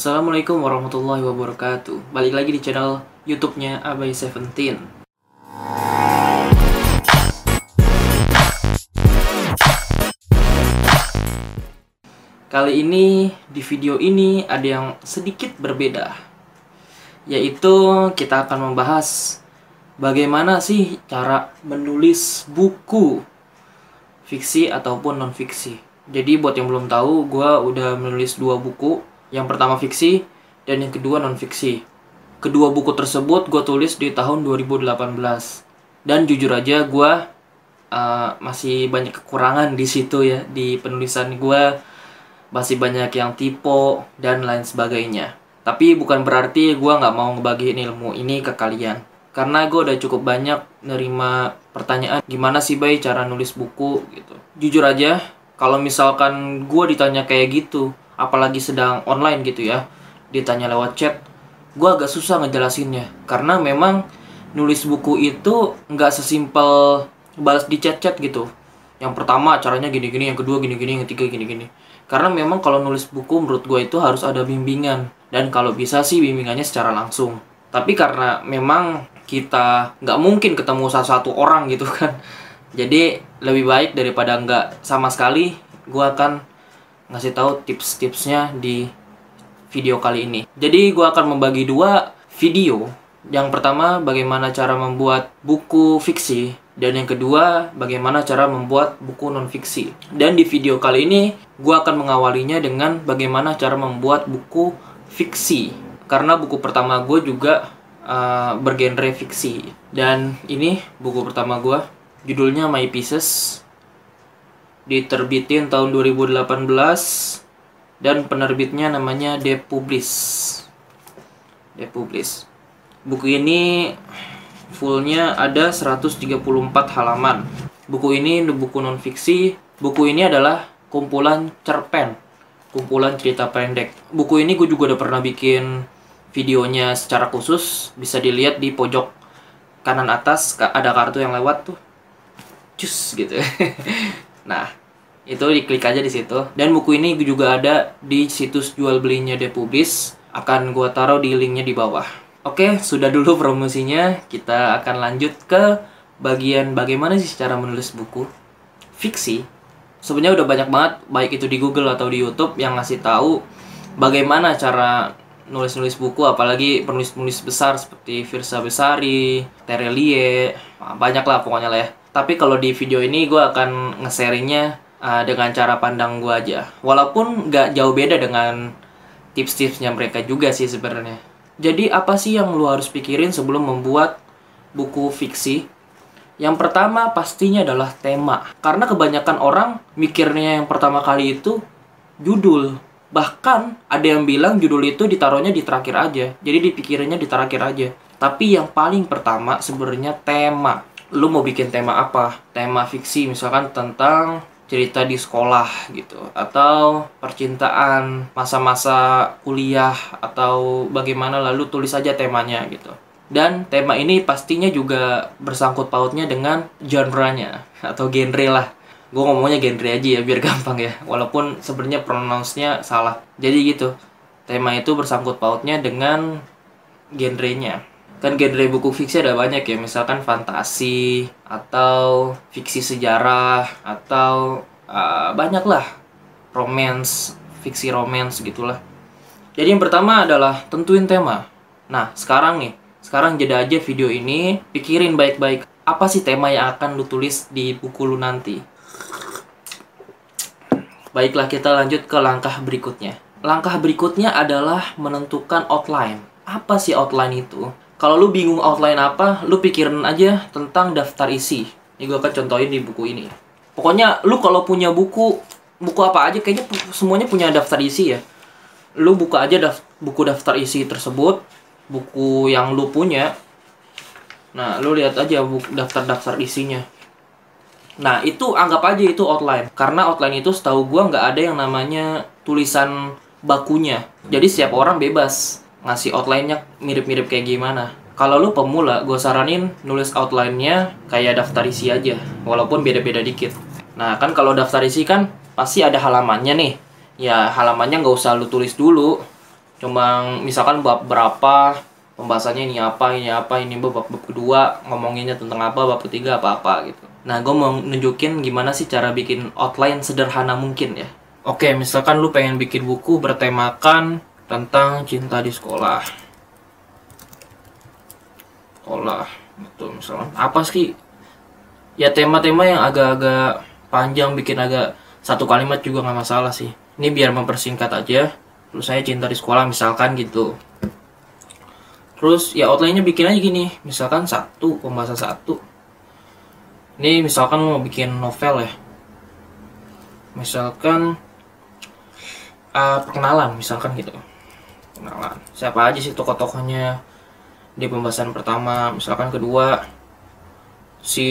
Assalamualaikum warahmatullahi wabarakatuh. Balik lagi di channel youtube-nya Abai Seventeen. Kali ini, di video ini ada yang sedikit berbeda. Yaitu kita akan membahas Bagaimana sih cara menulis buku Fiksi ataupun non-fiksi. Jadi buat yang belum tahu, gue udah menulis dua buku Yang pertama fiksi, dan yang kedua non-fiksi Kedua buku tersebut gue tulis di tahun 2018 Dan jujur aja gue uh, masih banyak kekurangan di situ ya Di penulisan gue masih banyak yang tipe dan lain sebagainya. Tapi bukan berarti gue nggak mau ngebagiin ilmu ini ke kalian. Karena gue udah cukup banyak nerima pertanyaan gimana sih bay cara nulis buku gitu. Jujur aja, kalau misalkan gue ditanya kayak gitu, apalagi sedang online gitu ya, ditanya lewat chat, gue agak susah ngejelasinnya. Karena memang nulis buku itu nggak sesimpel balas di chat-chat gitu. Yang pertama caranya gini-gini, yang kedua gini-gini, yang ketiga gini-gini. Karena memang kalau nulis buku menurut gue itu harus ada bimbingan. Dan kalau bisa sih bimbingannya secara langsung. Tapi karena memang kita nggak mungkin ketemu salah satu orang gitu kan. Jadi lebih baik daripada nggak sama sekali gue akan ngasih tahu tips-tipsnya di video kali ini jadi gue akan membagi dua video yang pertama bagaimana cara membuat buku fiksi dan yang kedua, bagaimana cara membuat buku non-fiksi. Dan di video kali ini, gue akan mengawalinya dengan bagaimana cara membuat buku fiksi. Karena buku pertama gue juga uh, bergenre fiksi. Dan ini buku pertama gue, judulnya My Pieces. Diterbitin tahun 2018 dan penerbitnya namanya Depublis. Depublis. Buku ini fullnya ada 134 halaman. Buku ini buku non fiksi. Buku ini adalah kumpulan cerpen, kumpulan cerita pendek. Buku ini gue juga udah pernah bikin videonya secara khusus, bisa dilihat di pojok kanan atas ada kartu yang lewat tuh. Cus gitu. nah, itu diklik aja di situ. Dan buku ini juga ada di situs jual belinya Depublis. Akan gue taruh di linknya di bawah. Oke, sudah dulu promosinya. Kita akan lanjut ke bagian bagaimana sih cara menulis buku fiksi. Sebenarnya udah banyak banget, baik itu di Google atau di YouTube yang ngasih tahu bagaimana cara nulis-nulis buku, apalagi penulis-penulis besar seperti Firsa Besari, Terelie, banyak lah pokoknya lah ya. Tapi kalau di video ini gue akan nge-sharingnya uh, dengan cara pandang gue aja. Walaupun nggak jauh beda dengan tips-tipsnya mereka juga sih sebenarnya jadi apa sih yang lu harus pikirin sebelum membuat buku fiksi? Yang pertama pastinya adalah tema. Karena kebanyakan orang mikirnya yang pertama kali itu judul. Bahkan ada yang bilang judul itu ditaruhnya di terakhir aja. Jadi dipikirinnya di terakhir aja. Tapi yang paling pertama sebenarnya tema. Lu mau bikin tema apa? Tema fiksi misalkan tentang cerita di sekolah gitu. Atau percintaan masa-masa kuliah atau bagaimana lalu tulis saja temanya gitu. Dan tema ini pastinya juga bersangkut pautnya dengan genre-nya atau genre lah. Gue ngomongnya genre aja ya biar gampang ya. Walaupun sebenarnya pronounce-nya salah. Jadi gitu tema itu bersangkut pautnya dengan genrenya kan genre buku fiksi ada banyak ya misalkan fantasi atau fiksi sejarah atau uh, banyak lah romance fiksi romance gitulah. Jadi yang pertama adalah tentuin tema. Nah sekarang nih sekarang jeda aja video ini pikirin baik-baik apa sih tema yang akan lu tulis di buku lu nanti? Baiklah kita lanjut ke langkah berikutnya. Langkah berikutnya adalah menentukan outline. Apa sih outline itu kalau lu bingung outline apa, lu pikirin aja tentang daftar isi. Ini gue akan contohin di buku ini. Pokoknya lu kalau punya buku, buku apa aja kayaknya semuanya punya daftar isi ya. Lu buka aja daf buku daftar isi tersebut, buku yang lu punya. Nah, lu lihat aja daftar-daftar isinya. Nah, itu anggap aja itu outline. Karena outline itu setahu gua nggak ada yang namanya tulisan bakunya. Jadi setiap orang bebas ngasih outline-nya mirip-mirip kayak gimana. Kalau lu pemula, gue saranin nulis outline-nya kayak daftar isi aja, walaupun beda-beda dikit. Nah, kan kalau daftar isi kan pasti ada halamannya nih. Ya, halamannya nggak usah lu tulis dulu. cuma misalkan bab berapa pembahasannya ini apa ini apa ini bab bab kedua ngomonginnya tentang apa bab ketiga apa apa gitu nah gue mau nunjukin gimana sih cara bikin outline sederhana mungkin ya oke misalkan lu pengen bikin buku bertemakan tentang cinta di sekolah. Sekolah betul misalkan apa sih? Ya tema-tema yang agak-agak panjang bikin agak satu kalimat juga nggak masalah sih. Ini biar mempersingkat aja. Terus saya cinta di sekolah misalkan gitu. Terus ya outline-nya bikin aja gini. Misalkan satu pembahasan satu. Ini misalkan mau bikin novel ya. Misalkan uh, perkenalan misalkan gitu perkenalan siapa aja sih tokoh-tokohnya? Di pembahasan pertama misalkan kedua si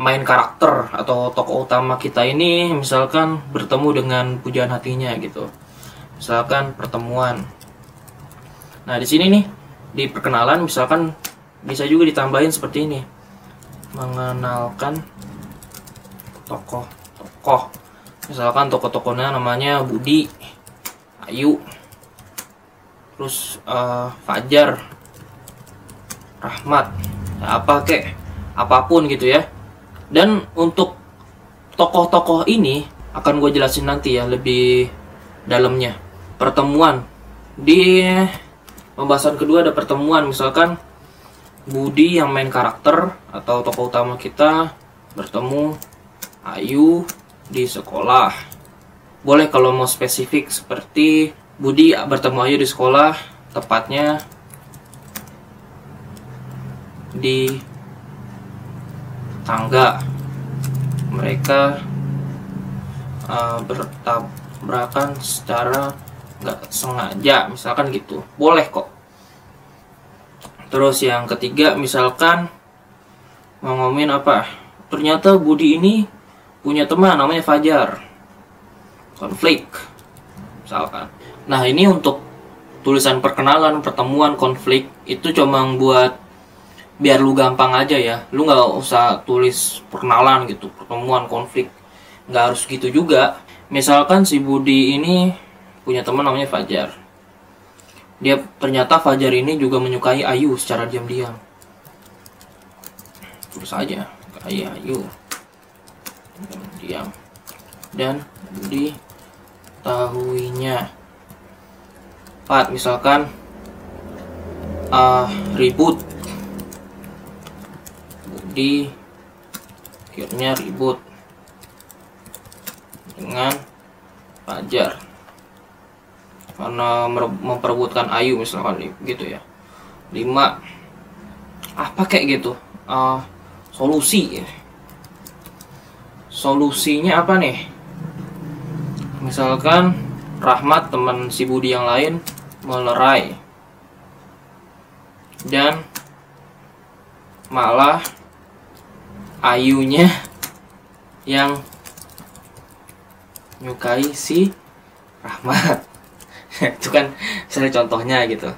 main karakter atau tokoh utama kita ini misalkan bertemu dengan pujaan hatinya gitu. Misalkan pertemuan. Nah di sini nih di perkenalan misalkan bisa juga ditambahin seperti ini. Mengenalkan tokoh tokoh misalkan tokoh-tokohnya namanya Budi Ayu terus uh, Fajar Rahmat apa kek apa pun gitu ya. Dan untuk tokoh-tokoh ini akan gue jelasin nanti ya lebih dalamnya. Pertemuan. Di pembahasan kedua ada pertemuan misalkan Budi yang main karakter atau tokoh utama kita bertemu Ayu di sekolah. Boleh kalau mau spesifik seperti Budi bertemu Ayu di sekolah, tepatnya di tangga. Mereka uh, bertabrakan secara nggak sengaja, misalkan gitu. Boleh kok. Terus yang ketiga, misalkan mau ngomongin apa? Ternyata Budi ini punya teman namanya Fajar. Konflik, misalkan Nah ini untuk tulisan perkenalan, pertemuan, konflik itu cuma buat biar lu gampang aja ya. Lu nggak usah tulis perkenalan gitu, pertemuan, konflik. Nggak harus gitu juga. Misalkan si Budi ini punya teman namanya Fajar. Dia ternyata Fajar ini juga menyukai Ayu secara diam-diam. Terus aja, kayak Ayu. Diam. Dan Budi tahuinya 4 misalkan uh, ribut. Di akhirnya ribut. Dengan Fajar. Karena memperebutkan Ayu misalkan gitu ya. 5 apa kayak gitu? Uh, solusi. Ya solusinya apa nih? Misalkan Rahmat teman si Budi yang lain melerai. Dan malah Ayunya yang nyukai si Rahmat. Itu kan misalnya contohnya gitu.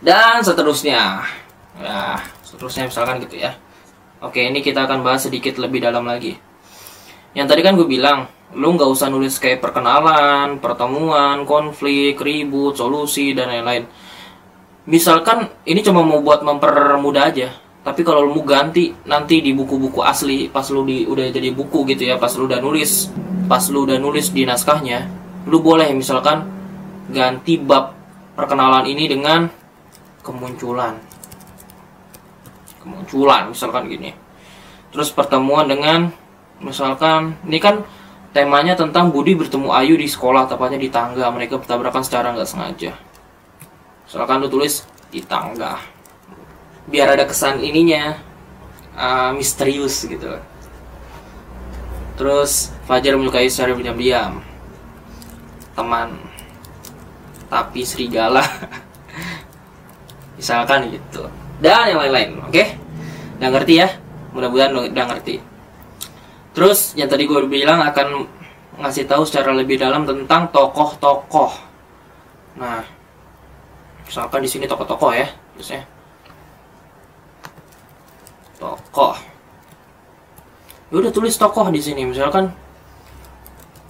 Dan seterusnya. Ya seterusnya misalkan gitu ya. Oke ini kita akan bahas sedikit lebih dalam lagi. Yang tadi kan gue bilang lu nggak usah nulis kayak perkenalan, pertemuan, konflik, ribut, solusi dan lain-lain. Misalkan ini cuma mau buat mempermudah aja. Tapi kalau lu mau ganti nanti di buku-buku asli pas lu di udah jadi buku gitu ya, pas lu udah nulis, pas lu udah nulis di naskahnya, lu boleh misalkan ganti bab perkenalan ini dengan kemunculan. Kemunculan misalkan gini. Terus pertemuan dengan misalkan ini kan Temanya tentang Budi bertemu Ayu di sekolah, tepatnya di tangga. Mereka bertabrakan secara nggak sengaja. Silakan lu tulis di tangga. Biar ada kesan ininya uh, misterius gitu. Terus Fajar menyukai secara diam-diam. Teman. Tapi serigala. Misalkan gitu. Dan yang lain-lain, oke? Okay? Udah ngerti ya? Mudah-mudahan udah ngerti. Terus yang tadi gue bilang akan ngasih tahu secara lebih dalam tentang tokoh-tokoh. Nah, misalkan di sini tokoh-tokoh ya, terusnya tokoh. Ya udah tulis tokoh di sini, misalkan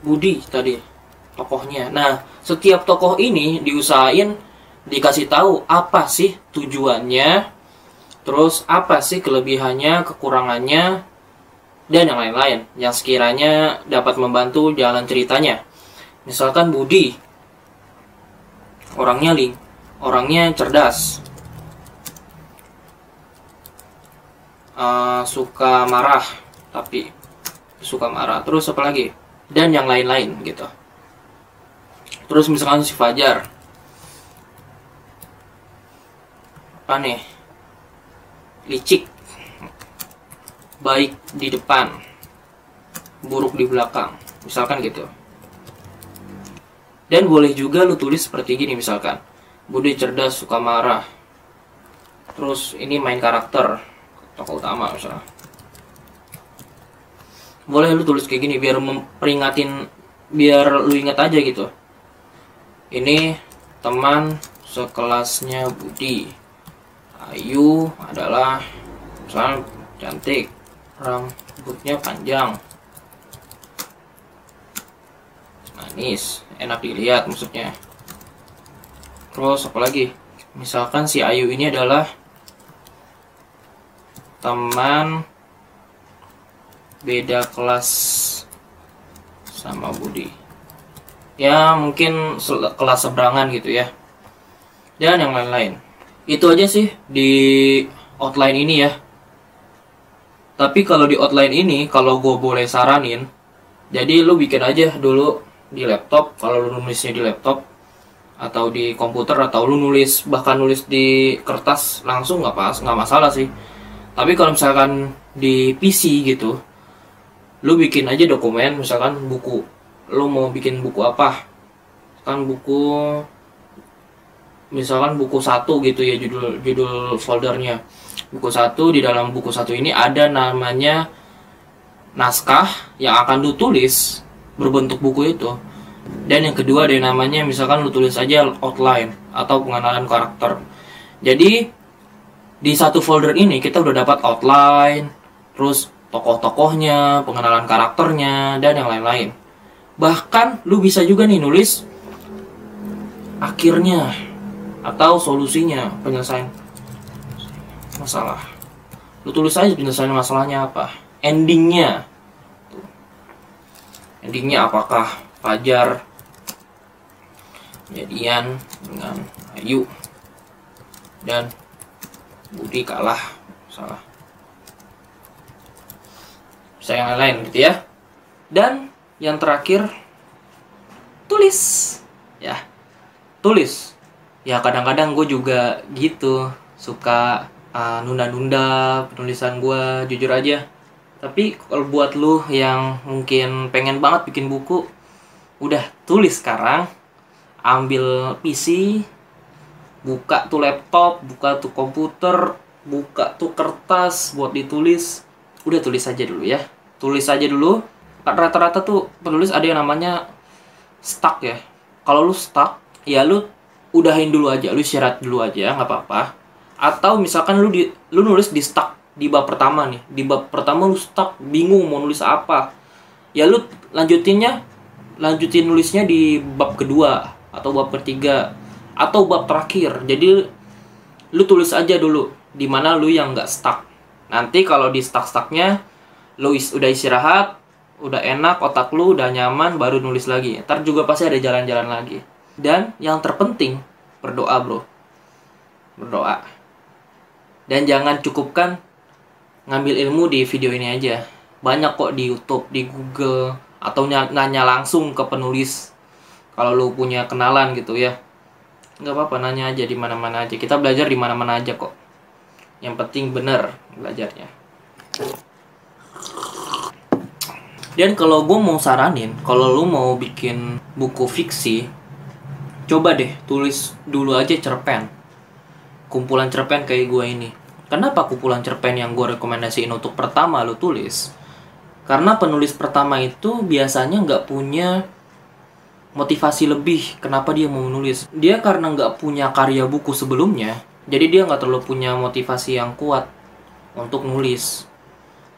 Budi tadi. tokohnya. Nah, setiap tokoh ini diusahain dikasih tahu apa sih tujuannya, terus apa sih kelebihannya, kekurangannya, dan yang lain-lain yang sekiranya dapat membantu jalan ceritanya. Misalkan Budi, orangnya ling, orangnya cerdas, uh, suka marah, tapi suka marah. Terus apa lagi? Dan yang lain-lain gitu. Terus misalkan si Fajar. Apa nih? Licik. Baik di depan. Buruk di belakang. Misalkan gitu. Dan boleh juga lu tulis seperti gini misalkan. Budi cerdas, suka marah. Terus ini main karakter. Tokoh utama misalnya. Boleh lu tulis kayak gini biar memperingatin biar lu ingat aja gitu ini teman sekelasnya Budi Ayu adalah misalnya cantik rambutnya panjang. Manis. Enak dilihat maksudnya. Terus apa lagi? Misalkan si Ayu ini adalah teman beda kelas sama Budi. Ya mungkin kelas seberangan gitu ya. Dan yang lain-lain. Itu aja sih di outline ini ya tapi kalau di outline ini kalau gue boleh saranin jadi lu bikin aja dulu di laptop kalau lu nulisnya di laptop atau di komputer atau lu nulis bahkan nulis di kertas langsung nggak pas nggak masalah sih. Tapi kalau misalkan di PC gitu lu bikin aja dokumen misalkan buku. Lo mau bikin buku apa? Kan buku misalkan buku satu gitu ya judul judul foldernya buku satu di dalam buku satu ini ada namanya naskah yang akan lu tulis berbentuk buku itu. Dan yang kedua ada namanya misalkan lu tulis aja outline atau pengenalan karakter. Jadi di satu folder ini kita udah dapat outline terus tokoh-tokohnya pengenalan karakternya dan yang lain-lain. Bahkan lu bisa juga nih nulis akhirnya atau solusinya penyelesaian masalah. Lu tulis aja penyelesaian masalahnya apa? Endingnya. Endingnya apakah Fajar jadian dengan Ayu dan Budi kalah? Salah. Saya yang lain gitu ya. Dan yang terakhir tulis. Ya tulis. Ya kadang-kadang gue juga gitu suka uh, nunda-nunda penulisan gue jujur aja. Tapi kalau buat lu yang mungkin pengen banget bikin buku udah tulis sekarang ambil PC buka tuh laptop buka tuh komputer buka tuh kertas buat ditulis udah tulis aja dulu ya. Tulis aja dulu. Rata-rata tuh penulis ada yang namanya stuck ya. Kalau lu stuck ya lu udahin dulu aja lu syarat dulu aja nggak apa-apa atau misalkan lu di lu nulis di stuck di bab pertama nih. Di bab pertama lu stuck bingung mau nulis apa. Ya lu lanjutinnya lanjutin nulisnya di bab kedua atau bab ketiga atau bab terakhir. Jadi lu tulis aja dulu di mana lu yang nggak stuck. Nanti kalau di stuck stucknya lu is udah istirahat udah enak otak lu udah nyaman baru nulis lagi. Ntar juga pasti ada jalan-jalan lagi. Dan yang terpenting berdoa bro. Berdoa dan jangan cukupkan ngambil ilmu di video ini aja. Banyak kok di YouTube di Google atau nanya langsung ke penulis kalau lu punya kenalan gitu ya. Nggak apa-apa nanya aja di mana-mana aja. Kita belajar di mana-mana aja kok. Yang penting bener belajarnya. Dan kalau gue mau saranin, kalau lu mau bikin buku fiksi, coba deh tulis dulu aja cerpen. Kumpulan cerpen kayak gue ini. Kenapa kumpulan cerpen yang gue rekomendasiin untuk pertama lu tulis? Karena penulis pertama itu biasanya nggak punya motivasi lebih kenapa dia mau menulis. Dia karena nggak punya karya buku sebelumnya, jadi dia nggak terlalu punya motivasi yang kuat untuk nulis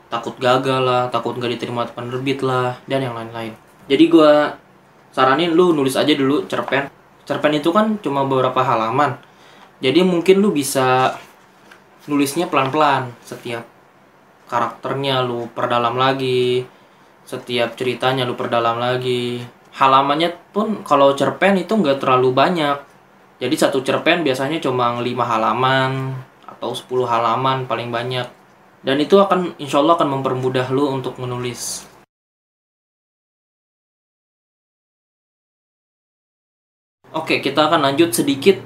takut gagal lah takut nggak diterima penerbit lah dan yang lain-lain jadi gue saranin lu nulis aja dulu cerpen cerpen itu kan cuma beberapa halaman jadi mungkin lu bisa nulisnya pelan-pelan setiap karakternya lu perdalam lagi setiap ceritanya lu perdalam lagi. Halamannya pun kalau cerpen itu nggak terlalu banyak. Jadi satu cerpen biasanya cuma 5 halaman atau 10 halaman paling banyak. Dan itu akan insya Allah akan mempermudah lu untuk menulis. Oke, kita akan lanjut sedikit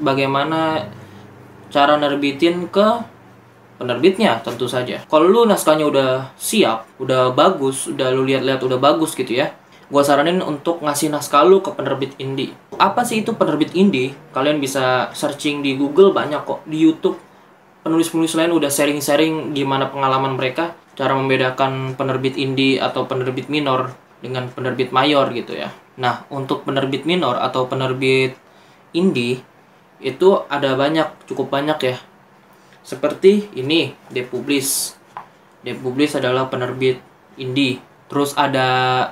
bagaimana cara nerbitin ke penerbitnya tentu saja. Kalau lu naskahnya udah siap, udah bagus, udah lu lihat-lihat udah bagus gitu ya. Gua saranin untuk ngasih naskah lu ke penerbit indie. Apa sih itu penerbit indie? Kalian bisa searching di Google banyak kok, di YouTube. Penulis-penulis lain udah sharing-sharing gimana pengalaman mereka, cara membedakan penerbit indie atau penerbit minor dengan penerbit mayor gitu ya. Nah, untuk penerbit minor atau penerbit indie itu ada banyak, cukup banyak ya. Seperti ini, Depublis. Depublis adalah penerbit indie. Terus ada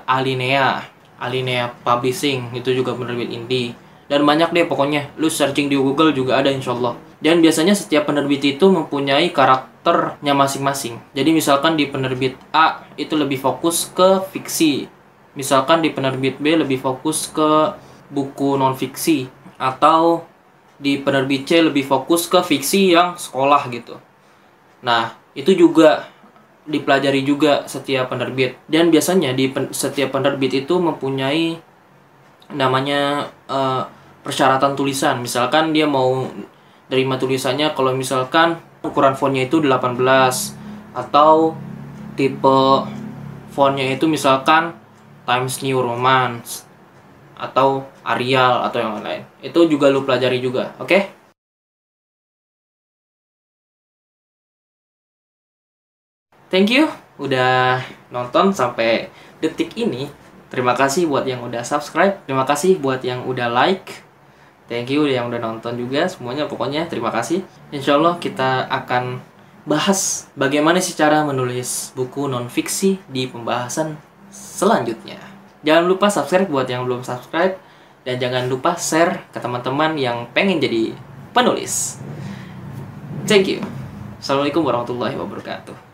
Alinea, Alinea Publishing, itu juga penerbit indie. Dan banyak deh pokoknya, lu searching di Google juga ada insya Allah. Dan biasanya setiap penerbit itu mempunyai karakternya masing-masing. Jadi misalkan di penerbit A itu lebih fokus ke fiksi, misalkan di penerbit B lebih fokus ke buku non fiksi atau di penerbit C lebih fokus ke fiksi yang sekolah gitu. Nah, itu juga dipelajari juga setiap penerbit dan biasanya di pen, setiap penerbit itu mempunyai namanya uh, persyaratan tulisan. Misalkan dia mau terima tulisannya kalau misalkan ukuran fontnya itu 18 atau tipe fontnya itu misalkan Times New Roman atau Arial atau yang lain. Itu juga lu pelajari juga, oke? Okay? Thank you udah nonton sampai detik ini. Terima kasih buat yang udah subscribe, terima kasih buat yang udah like. Thank you yang udah nonton juga semuanya pokoknya terima kasih. Insya Allah kita akan bahas bagaimana sih cara menulis buku non fiksi di pembahasan selanjutnya. Jangan lupa subscribe buat yang belum subscribe dan jangan lupa share ke teman-teman yang pengen jadi penulis. Thank you. Assalamualaikum warahmatullahi wabarakatuh.